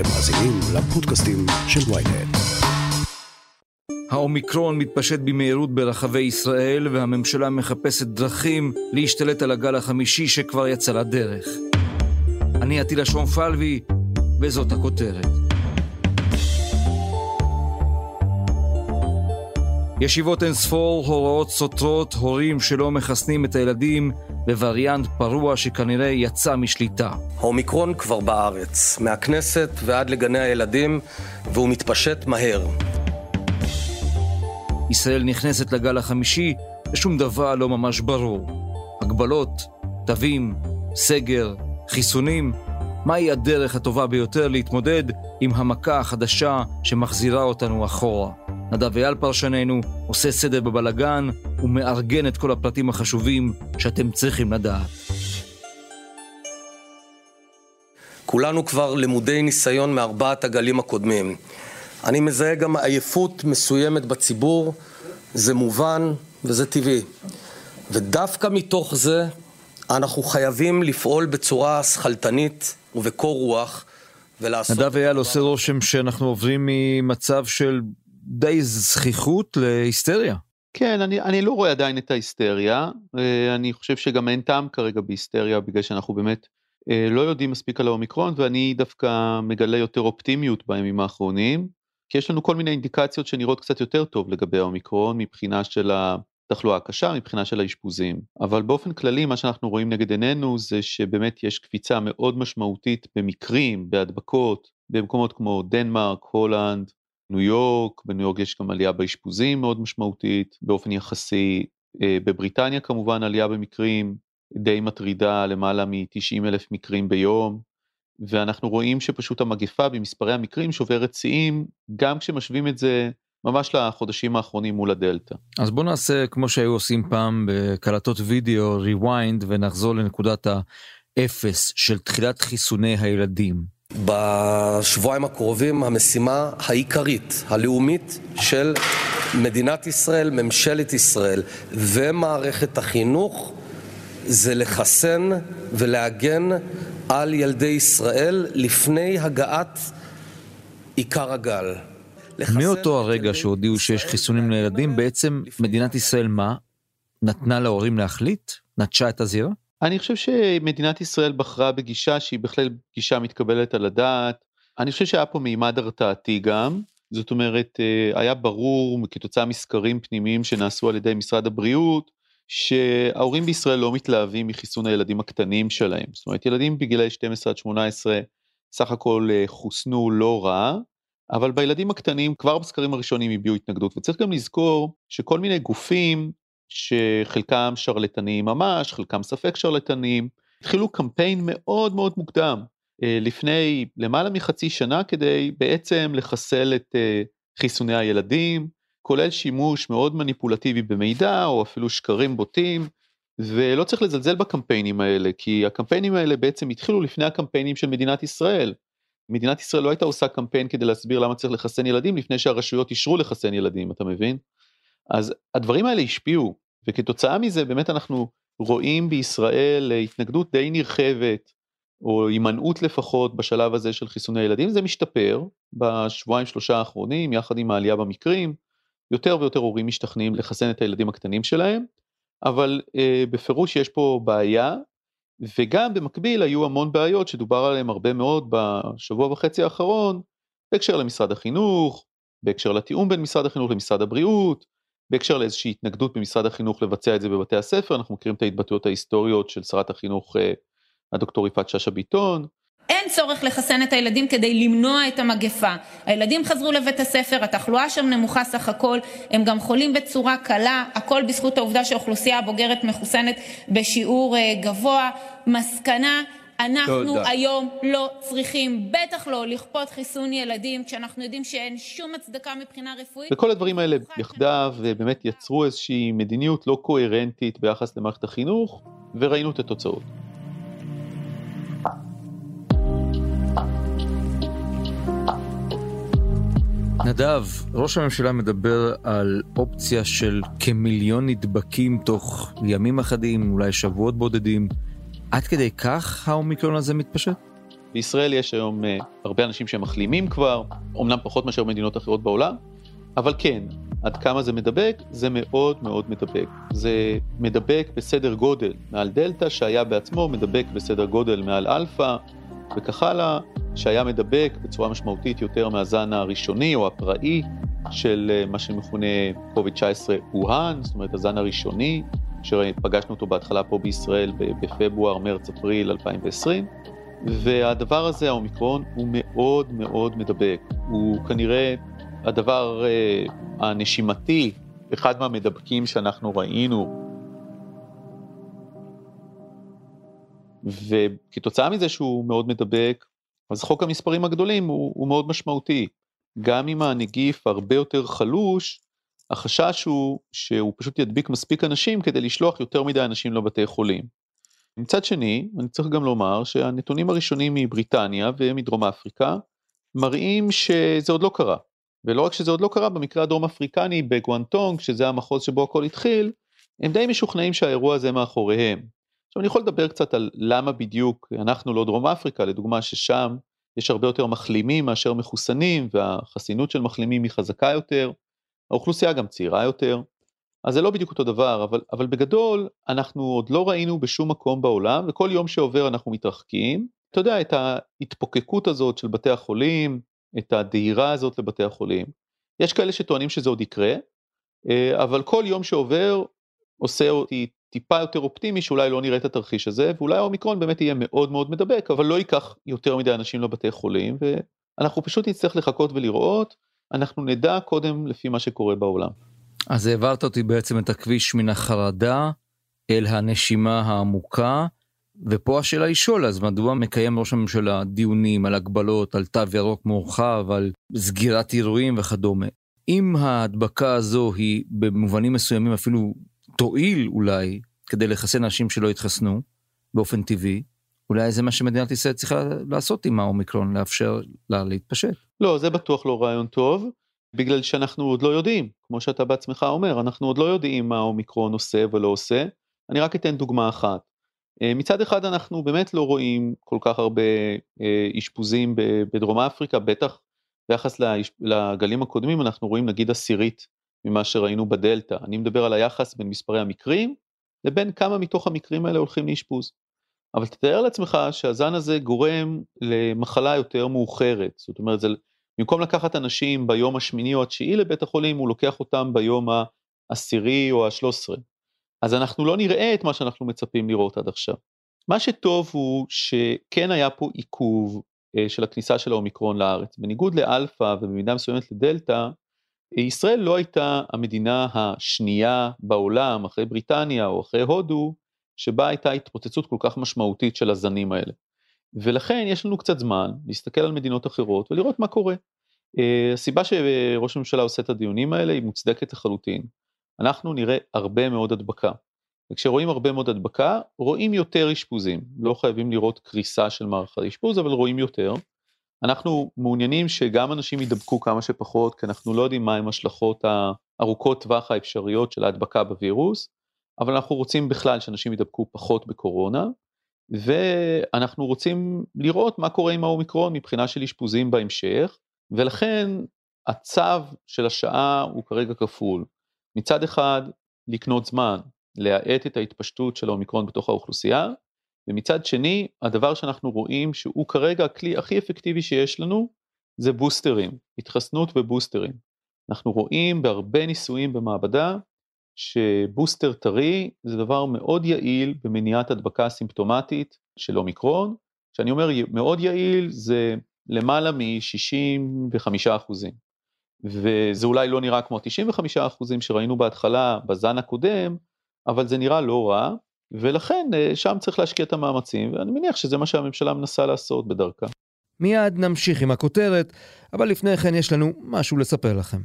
אתם מאזינים לפודקאסטים של ויינט. האומיקרון מתפשט במהירות ברחבי ישראל והממשלה מחפשת דרכים להשתלט על הגל החמישי שכבר יצא לדרך. אני עטילה שומפלבי, וזאת הכותרת. ישיבות אין ספור, הוראות סותרות, הורים שלא מחסנים את הילדים בווריאנט פרוע שכנראה יצא משליטה. האומיקרון כבר בארץ, מהכנסת ועד לגני הילדים, והוא מתפשט מהר. ישראל נכנסת לגל החמישי ושום דבר לא ממש ברור. הגבלות, תווים, סגר, חיסונים, מהי הדרך הטובה ביותר להתמודד עם המכה החדשה שמחזירה אותנו אחורה? נדב אייל פרשננו עושה סדר בבלגן ומארגן את כל הפרטים החשובים שאתם צריכים לדעת. כולנו כבר למודי ניסיון מארבעת הגלים הקודמים. אני מזהה גם עייפות מסוימת בציבור, זה מובן וזה טבעי. ודווקא מתוך זה אנחנו חייבים לפעול בצורה שכלתנית ובקור רוח ולעשות... נדב אייל עושה רושם שאנחנו עוברים ממצב של די זכיחות להיסטריה. כן, אני, אני לא רואה עדיין את ההיסטריה, אה, אני חושב שגם אין טעם כרגע בהיסטריה בגלל שאנחנו באמת אה, לא יודעים מספיק על האומיקרון ואני דווקא מגלה יותר אופטימיות בימים האחרונים, כי יש לנו כל מיני אינדיקציות שנראות קצת יותר טוב לגבי האומיקרון מבחינה של התחלואה הקשה, מבחינה של האשפוזים. אבל באופן כללי מה שאנחנו רואים נגד עינינו זה שבאמת יש קפיצה מאוד משמעותית במקרים, בהדבקות, במקומות כמו דנמרק, הולנד, ניו יורק, בניו יורק יש גם עלייה באשפוזים מאוד משמעותית, באופן יחסי אה, בבריטניה כמובן עלייה במקרים די מטרידה, למעלה מ-90 אלף מקרים ביום, ואנחנו רואים שפשוט המגפה במספרי המקרים שוברת שיאים, גם כשמשווים את זה ממש לחודשים האחרונים מול הדלתא. אז בוא נעשה כמו שהיו עושים פעם בקלטות וידאו, rewind, ונחזור לנקודת האפס של תחילת חיסוני הילדים. בשבועיים הקרובים המשימה העיקרית, הלאומית של מדינת ישראל, ממשלת ישראל ומערכת החינוך זה לחסן ולהגן על ילדי ישראל לפני הגעת עיקר הגל. מאותו הרגע שהודיעו שיש חיסונים לילדים, בעצם מדינת ישראל מה? נתנה להורים להחליט? נטשה את הזירה? אני חושב שמדינת ישראל בחרה בגישה שהיא בכלל גישה מתקבלת על הדעת. אני חושב שהיה פה מימד הרתעתי גם, זאת אומרת, אה, היה ברור כתוצאה מסקרים פנימיים שנעשו על ידי משרד הבריאות, שההורים בישראל לא מתלהבים מחיסון הילדים הקטנים שלהם. זאת אומרת, ילדים בגילאי 12 עד 18 סך הכל אה, חוסנו לא רע, אבל בילדים הקטנים כבר בסקרים הראשונים הביעו התנגדות, וצריך גם לזכור שכל מיני גופים שחלקם שרלטניים ממש, חלקם ספק שרלטניים, התחילו קמפיין מאוד מאוד מוקדם, אה, לפני למעלה מחצי שנה, כדי בעצם לחסל את אה, חיסוני הילדים, כולל שימוש מאוד מניפולטיבי במידע, או אפילו שקרים בוטים, ולא צריך לזלזל בקמפיינים האלה, כי הקמפיינים האלה בעצם התחילו לפני הקמפיינים של מדינת ישראל. מדינת ישראל לא הייתה עושה קמפיין כדי להסביר למה צריך לחסן ילדים לפני שהרשויות אישרו לחסן ילדים, אתה מבין? אז הדברים האלה השפיעו, וכתוצאה מזה באמת אנחנו רואים בישראל התנגדות די נרחבת, או הימנעות לפחות בשלב הזה של חיסוני ילדים, זה משתפר בשבועיים שלושה האחרונים, יחד עם העלייה במקרים, יותר ויותר הורים משתכנעים לחסן את הילדים הקטנים שלהם, אבל אה, בפירוש יש פה בעיה, וגם במקביל היו המון בעיות שדובר עליהן הרבה מאוד בשבוע וחצי האחרון, בהקשר למשרד החינוך, בהקשר לתיאום בין משרד החינוך למשרד הבריאות, בהקשר לאיזושהי התנגדות במשרד החינוך לבצע את זה בבתי הספר, אנחנו מכירים את ההתבטאויות ההיסטוריות של שרת החינוך אה, הדוקטור יפעת שאשא ביטון. אין צורך לחסן את הילדים כדי למנוע את המגפה. הילדים חזרו לבית הספר, התחלואה שם נמוכה סך הכל, הם גם חולים בצורה קלה, הכל בזכות העובדה שהאוכלוסייה הבוגרת מחוסנת בשיעור אה, גבוה. מסקנה, אנחנו תודה. היום לא צריכים, בטח לא, לכפות חיסון ילדים, כשאנחנו יודעים שאין שום הצדקה מבחינה רפואית. וכל הדברים האלה יחדיו באמת יצרו איזושהי מדיניות לא קוהרנטית ביחס למערכת החינוך, וראינו את התוצאות. נדב, ראש הממשלה מדבר על אופציה של כמיליון נדבקים תוך ימים אחדים, אולי שבועות בודדים. עד כדי כך האומיקרון הזה מתפשט? בישראל יש היום uh, הרבה אנשים שמחלימים כבר, אמנם פחות מאשר במדינות אחרות בעולם, אבל כן, עד כמה זה מדבק? זה מאוד מאוד מדבק. זה מדבק בסדר גודל מעל דלתא, שהיה בעצמו מדבק בסדר גודל מעל אלפא, וכך הלאה, שהיה מדבק בצורה משמעותית יותר מהזן הראשוני או הפראי של אה, מה שמכונה COVID-19 ווהאן, זאת אומרת הזן הראשוני, שפגשנו אותו בהתחלה פה בישראל בפברואר, מרץ, אפריל 2020. והדבר הזה, האומיקרון, הוא מאוד מאוד מדבק. הוא כנראה הדבר אה, הנשימתי, אחד מהמדבקים שאנחנו ראינו. וכתוצאה מזה שהוא מאוד מדבק, אז חוק המספרים הגדולים הוא, הוא מאוד משמעותי. גם אם הנגיף הרבה יותר חלוש, החשש הוא שהוא פשוט ידביק מספיק אנשים כדי לשלוח יותר מדי אנשים לבתי חולים. מצד שני, אני צריך גם לומר שהנתונים הראשונים מבריטניה ומדרום אפריקה מראים שזה עוד לא קרה. ולא רק שזה עוד לא קרה, במקרה הדרום אפריקני בגואנטונג, שזה המחוז שבו הכל התחיל, הם די משוכנעים שהאירוע הזה מאחוריהם. עכשיו אני יכול לדבר קצת על למה בדיוק אנחנו לא דרום אפריקה, לדוגמה ששם יש הרבה יותר מחלימים מאשר מחוסנים, והחסינות של מחלימים היא חזקה יותר, האוכלוסייה גם צעירה יותר, אז זה לא בדיוק אותו דבר, אבל, אבל בגדול אנחנו עוד לא ראינו בשום מקום בעולם, וכל יום שעובר אנחנו מתרחקים. אתה יודע, את ההתפוקקות הזאת של בתי החולים, את הדהירה הזאת לבתי החולים. יש כאלה שטוענים שזה עוד יקרה, אה, אבל כל יום שעובר עושה אותי טיפה יותר אופטימי שאולי לא נראה את התרחיש הזה, ואולי האומיקרון באמת יהיה מאוד מאוד מדבק, אבל לא ייקח יותר מדי אנשים לבתי חולים, ואנחנו פשוט נצטרך לחכות ולראות, אנחנו נדע קודם לפי מה שקורה בעולם. אז העברת אותי בעצם את הכביש מן החרדה אל הנשימה העמוקה, ופה השאלה היא שואל, אז מדוע מקיים ראש הממשלה דיונים על הגבלות, על תו ירוק מורחב, על סגירת אירועים וכדומה? אם ההדבקה הזו היא במובנים מסוימים אפילו תועיל אולי כדי לחסן אנשים שלא התחסנו באופן טבעי, אולי זה מה שמדינת ישראל צריכה לעשות עם האומיקרון, לאפשר לה להתפשט. לא, זה בטוח לא רעיון טוב, בגלל שאנחנו עוד לא יודעים, כמו שאתה בעצמך אומר, אנחנו עוד לא יודעים מה האומיקרון עושה ולא עושה. אני רק אתן דוגמה אחת. אה, מצד אחד אנחנו באמת לא רואים כל כך הרבה אה, אשפוזים בדרום אפריקה, בטח ביחס לגלים הקודמים אנחנו רואים נגיד עשירית ממה שראינו בדלתא. אני מדבר על היחס בין מספרי המקרים לבין כמה מתוך המקרים האלה הולכים לאשפוז. אבל תתאר לעצמך שהזן הזה גורם למחלה יותר מאוחרת, זאת אומרת, זה, במקום לקחת אנשים ביום השמיני או התשיעי לבית החולים, הוא לוקח אותם ביום העשירי או השלוש עשרה. אז אנחנו לא נראה את מה שאנחנו מצפים לראות עד עכשיו. מה שטוב הוא שכן היה פה עיכוב אה, של הכניסה של האומיקרון לארץ. בניגוד לאלפא ובמידה מסוימת לדלתא, ישראל לא הייתה המדינה השנייה בעולם, אחרי בריטניה או אחרי הודו, שבה הייתה התפוצצות כל כך משמעותית של הזנים האלה. ולכן יש לנו קצת זמן להסתכל על מדינות אחרות ולראות מה קורה. אה, הסיבה שראש הממשלה עושה את הדיונים האלה היא מוצדקת לחלוטין. אנחנו נראה הרבה מאוד הדבקה. וכשרואים הרבה מאוד הדבקה, רואים יותר אשפוזים. לא חייבים לראות קריסה של מערכת האשפוז, אבל רואים יותר. אנחנו מעוניינים שגם אנשים יידבקו כמה שפחות, כי אנחנו לא יודעים מהם השלכות הארוכות טווח האפשריות של ההדבקה בווירוס, אבל אנחנו רוצים בכלל שאנשים יידבקו פחות בקורונה, ואנחנו רוצים לראות מה קורה עם האומיקרון מבחינה של אשפוזים בהמשך, ולכן הצו של השעה הוא כרגע כפול. מצד אחד, לקנות זמן, להאט את ההתפשטות של האומיקרון בתוך האוכלוסייה, ומצד שני, הדבר שאנחנו רואים שהוא כרגע הכלי הכי אפקטיבי שיש לנו, זה בוסטרים, התחסנות ובוסטרים. אנחנו רואים בהרבה ניסויים במעבדה, שבוסטר טרי זה דבר מאוד יעיל במניעת הדבקה סימפטומטית של אומיקרון, כשאני אומר מאוד יעיל זה למעלה מ-65 אחוזים. וזה אולי לא נראה כמו 95 אחוזים שראינו בהתחלה בזן הקודם, אבל זה נראה לא רע, ולכן אה, שם צריך להשקיע את המאמצים, ואני מניח שזה מה שהממשלה מנסה לעשות בדרכה. מיד נמשיך עם הכותרת, אבל לפני כן יש לנו משהו לספר לכם.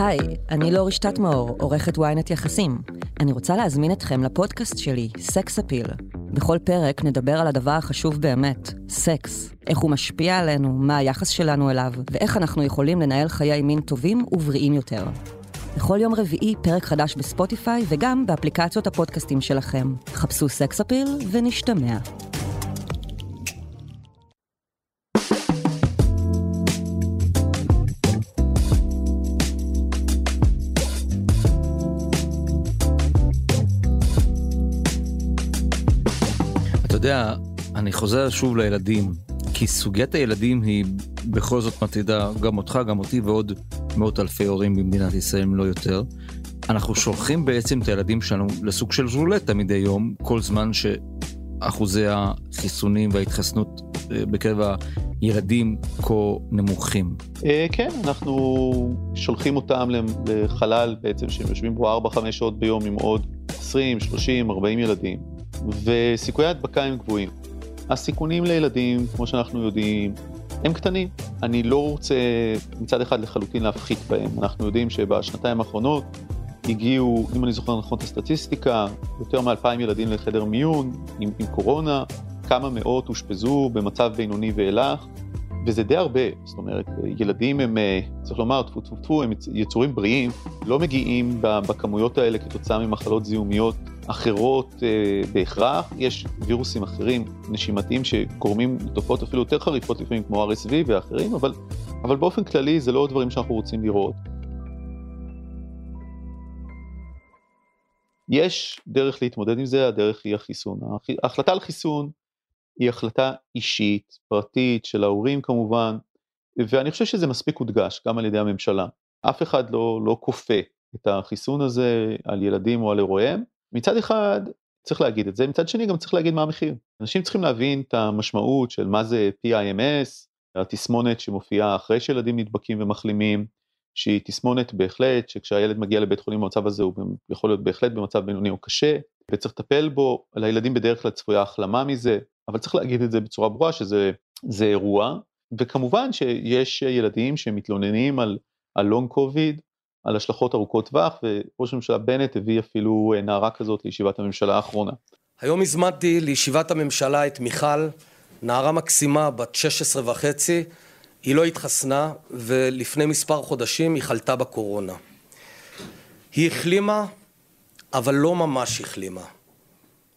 היי, אני לא רשתת מאור, עורכת ynet יחסים. אני רוצה להזמין אתכם לפודקאסט שלי, סקס אפיל. בכל פרק נדבר על הדבר החשוב באמת, סקס. איך הוא משפיע עלינו, מה היחס שלנו אליו, ואיך אנחנו יכולים לנהל חיי מין טובים ובריאים יותר. בכל יום רביעי פרק חדש בספוטיפיי וגם באפליקציות הפודקאסטים שלכם. חפשו סקס אפיל ונשתמע. יודע, אני חוזר שוב לילדים, כי סוגיית הילדים היא בכל זאת מטרידה גם אותך, גם אותי ועוד מאות אלפי הורים במדינת ישראל, אם לא יותר. אנחנו שולחים בעצם את הילדים שלנו לסוג של רולטה מדי יום, כל זמן שאחוזי החיסונים וההתחסנות אה, בקרב הילדים כה נמוכים. אה, כן, אנחנו שולחים אותם לחלל בעצם, שהם יושבים בו 4-5 שעות ביום עם עוד 20, 30, 40 ילדים, וסיכויי ההדבקה הם גבוהים. הסיכונים לילדים, כמו שאנחנו יודעים, הם קטנים. אני לא רוצה מצד אחד לחלוטין להפחית בהם. אנחנו יודעים שבשנתיים האחרונות הגיעו, אם אני זוכר נכון את הסטטיסטיקה, יותר מ-2,000 ילדים לחדר מיון עם, עם קורונה, כמה מאות אושפזו במצב בינוני ואילך, וזה די הרבה, זאת אומרת, ילדים הם, אה, צריך לומר, טפו טפו טפו, הם יצורים בריאים, לא מגיעים בכמויות האלה כתוצאה ממחלות זיהומיות אחרות אה, בהכרח, יש וירוסים אחרים נשימתיים שגורמים לתופעות אפילו יותר חריפות לפעמים כמו RSV ואחרים, אבל, אבל באופן כללי זה לא דברים שאנחנו רוצים לראות. יש דרך להתמודד עם זה, הדרך היא החיסון. ההחלטה על חיסון היא החלטה אישית, פרטית, של ההורים כמובן, ואני חושב שזה מספיק הודגש גם על ידי הממשלה. אף אחד לא, לא כופה את החיסון הזה על ילדים או על אירועים. מצד אחד צריך להגיד את זה, מצד שני גם צריך להגיד מה המחיר. אנשים צריכים להבין את המשמעות של מה זה PIMS, התסמונת שמופיעה אחרי שילדים נדבקים ומחלימים, שהיא תסמונת בהחלט, שכשהילד מגיע לבית חולים במצב הזה הוא יכול להיות בהחלט במצב בינוני או קשה, וצריך לטפל בו, לילדים בדרך כלל צפויה החלמה מזה, אבל צריך להגיד את זה בצורה ברורה שזה אירוע, וכמובן שיש ילדים שמתלוננים על, על לונג קוביד, על השלכות ארוכות טווח, וראש הממשלה בנט הביא אפילו אה, נערה כזאת לישיבת הממשלה האחרונה. היום הזמנתי לישיבת הממשלה את מיכל, נערה מקסימה בת 16 וחצי, היא לא התחסנה, ולפני מספר חודשים היא חלתה בקורונה. היא החלימה, אבל לא ממש החלימה.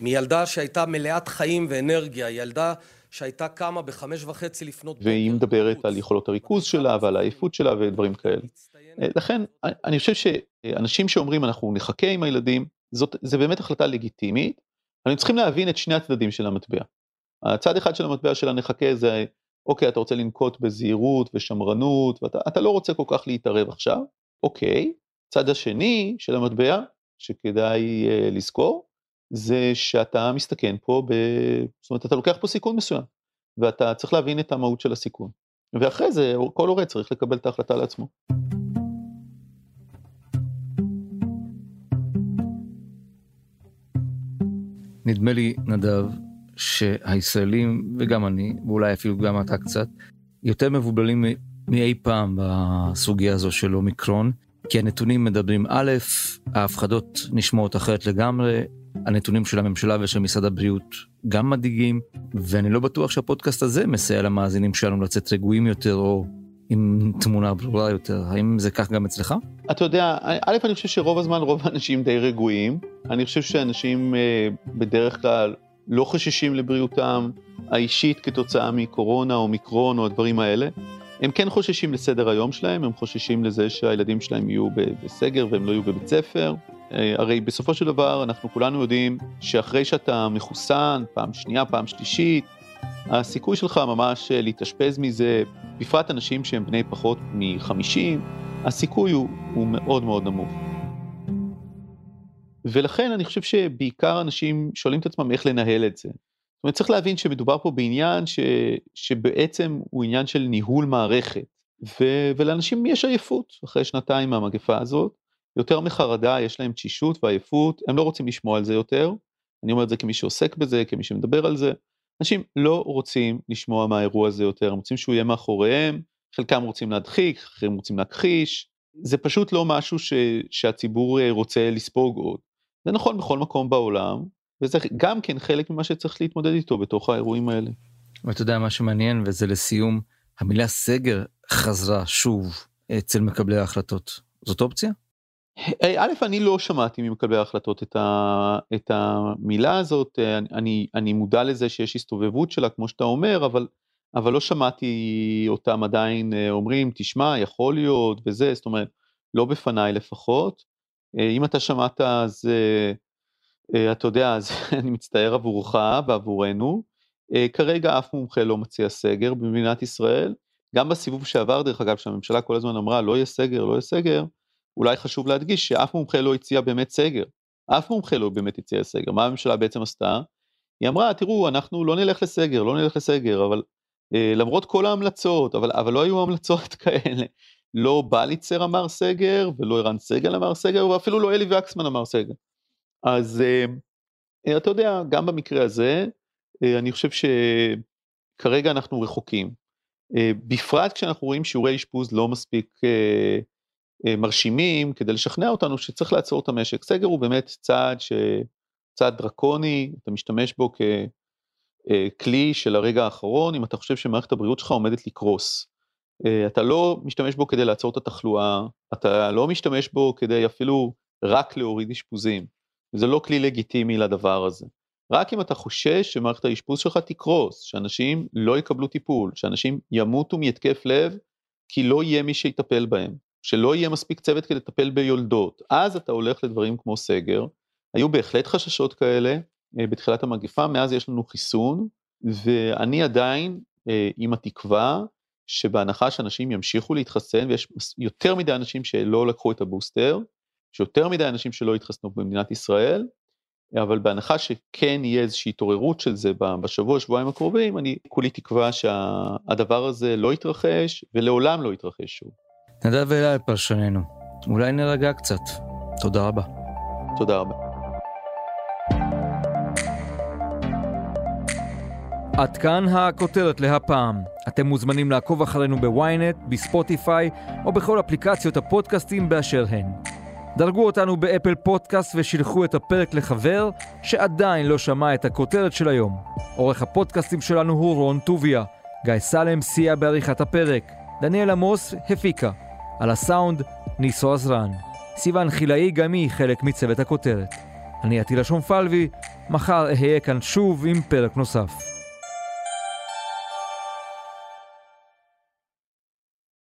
מילדה שהייתה מלאת חיים ואנרגיה, ילדה שהייתה קמה בחמש וחצי לפנות. והיא מדברת על יכולות הריכוז שלה ועל העייפות שלה ודברים כאלה. לכן אני חושב שאנשים שאומרים אנחנו נחכה עם הילדים, זאת, זה באמת החלטה לגיטימית, אבל צריכים להבין את שני הצדדים של המטבע. הצד אחד של המטבע של הנחכה זה אוקיי, אתה רוצה לנקוט בזהירות ושמרנות, ואתה לא רוצה כל כך להתערב עכשיו, אוקיי. צד השני של המטבע, שכדאי uh, לזכור, זה שאתה מסתכן פה, ב... זאת אומרת, אתה לוקח פה סיכון מסוים, ואתה צריך להבין את המהות של הסיכון. ואחרי זה, כל הורה צריך לקבל את ההחלטה לעצמו. נדמה לי, נדב, שהישראלים, וגם אני, ואולי אפילו גם אתה קצת, יותר מבולבלים מאי פעם בסוגיה הזו של אומיקרון, כי הנתונים מדברים א', ההפחדות נשמעות אחרת לגמרי, הנתונים של הממשלה ושל משרד הבריאות גם מדאיגים, ואני לא בטוח שהפודקאסט הזה מסייע למאזינים שלנו לצאת רגועים יותר או עם תמונה ברורה יותר. האם זה כך גם אצלך? אתה יודע, א', אני חושב שרוב הזמן רוב האנשים די רגועים. אני חושב שאנשים אה, בדרך כלל לא חוששים לבריאותם האישית כתוצאה מקורונה או מיקרון או הדברים האלה. הם כן חוששים לסדר היום שלהם, הם חוששים לזה שהילדים שלהם יהיו בסגר והם לא יהיו בבית ספר. אה, הרי בסופו של דבר אנחנו כולנו יודעים שאחרי שאתה מחוסן, פעם שנייה, פעם שלישית, הסיכוי שלך ממש אה, להתאשפז מזה, בפרט אנשים שהם בני פחות מ-50, הסיכוי הוא, הוא מאוד מאוד נמוך. ולכן אני חושב שבעיקר אנשים שואלים את עצמם איך לנהל את זה. זאת אומרת, צריך להבין שמדובר פה בעניין ש, שבעצם הוא עניין של ניהול מערכת, ו, ולאנשים יש עייפות אחרי שנתיים מהמגפה הזאת, יותר מחרדה, יש להם תשישות ועייפות, הם לא רוצים לשמוע על זה יותר, אני אומר את זה כמי שעוסק בזה, כמי שמדבר על זה, אנשים לא רוצים לשמוע מהאירוע הזה יותר, הם רוצים שהוא יהיה מאחוריהם, חלקם רוצים להדחיק, אחרים רוצים להכחיש, זה פשוט לא משהו ש, שהציבור אה, רוצה לספוג עוד. זה נכון בכל מקום בעולם, וזה גם כן חלק ממה שצריך להתמודד איתו בתוך האירועים האלה. ואתה יודע מה שמעניין, וזה לסיום, המילה סגר חזרה שוב אצל מקבלי ההחלטות. זאת אופציה? א', אני לא שמעתי ממקבלי ההחלטות את, ה, את המילה הזאת, אני, אני מודע לזה שיש הסתובבות שלה, כמו שאתה אומר, אבל, אבל לא שמעתי אותם עדיין אה, אומרים, תשמע, יכול להיות וזה, זאת אומרת, לא בפניי לפחות. אה, אם אתה שמעת אז אה, אתה יודע, אז אני מצטער עבורך ועבורנו. אה, כרגע אף מומחה לא מציע סגר במדינת ישראל. גם בסיבוב שעבר, דרך אגב, שהממשלה כל הזמן אמרה לא יהיה סגר, לא יהיה סגר, אולי חשוב להדגיש שאף מומחה לא הציע באמת סגר. אף מומחה לא באמת הציע סגר. מה הממשלה בעצם עשתה? היא אמרה, תראו, אנחנו לא נלך לסגר, לא נלך לסגר, אבל אה, למרות כל ההמלצות, אבל, אבל לא היו המלצות כאלה. לא בליצר אמר סגר, ולא ערן סגל אמר סגר, ואפילו לא אלי וקסמן אמר סגר. אז אה, אה, אתה יודע, גם במקרה הזה, אה, אני חושב שכרגע אנחנו רחוקים. אה, בפרט כשאנחנו רואים שיעורי אשפוז לא מספיק אה, מרשימים כדי לשכנע אותנו שצריך לעצור את המשק. סגר הוא באמת צעד, ש... צעד דרקוני, אתה משתמש בו ככלי אה, של הרגע האחרון, אם אתה חושב שמערכת הבריאות שלך עומדת לקרוס. אה, אתה לא משתמש בו כדי לעצור את התחלואה, אתה לא משתמש בו כדי אפילו רק להוריד אשפוזים. זה לא כלי לגיטימי לדבר הזה. רק אם אתה חושש שמערכת האשפוז שלך תקרוס, שאנשים לא יקבלו טיפול, שאנשים ימותו מהתקף לב, כי לא יהיה מי שיטפל בהם, שלא יהיה מספיק צוות כדי לטפל ביולדות, אז אתה הולך לדברים כמו סגר. היו בהחלט חששות כאלה אה, בתחילת המגפה, מאז יש לנו חיסון, ואני עדיין אה, עם התקווה שבהנחה שאנשים ימשיכו להתחסן, ויש יותר מדי אנשים שלא לקחו את הבוסטר, יש יותר מדי אנשים שלא התחסנו במדינת ישראל, אבל בהנחה שכן יהיה איזושהי התעוררות של זה בשבוע, שבועיים הקרובים, אני כולי תקווה שהדבר הזה לא יתרחש ולעולם לא יתרחש שוב. נדב ואלה פרשננו. אולי נרגע קצת. תודה רבה. תודה רבה. עד כאן הכותרת להפעם. אתם מוזמנים לעקוב אחרינו בוויינט, בספוטיפיי או בכל אפליקציות הפודקאסטים באשר הן. דרגו אותנו באפל פודקאסט ושילחו את הפרק לחבר שעדיין לא שמע את הכותרת של היום. עורך הפודקאסטים שלנו הוא רון טוביה. גיא סלם סייע בעריכת הפרק. דניאל עמוס הפיקה. על הסאונד, ניסו עזרן. סיון חילאי גם היא חלק מצוות הכותרת. אני עטילה שומפלבי, מחר אהיה כאן שוב עם פרק נוסף.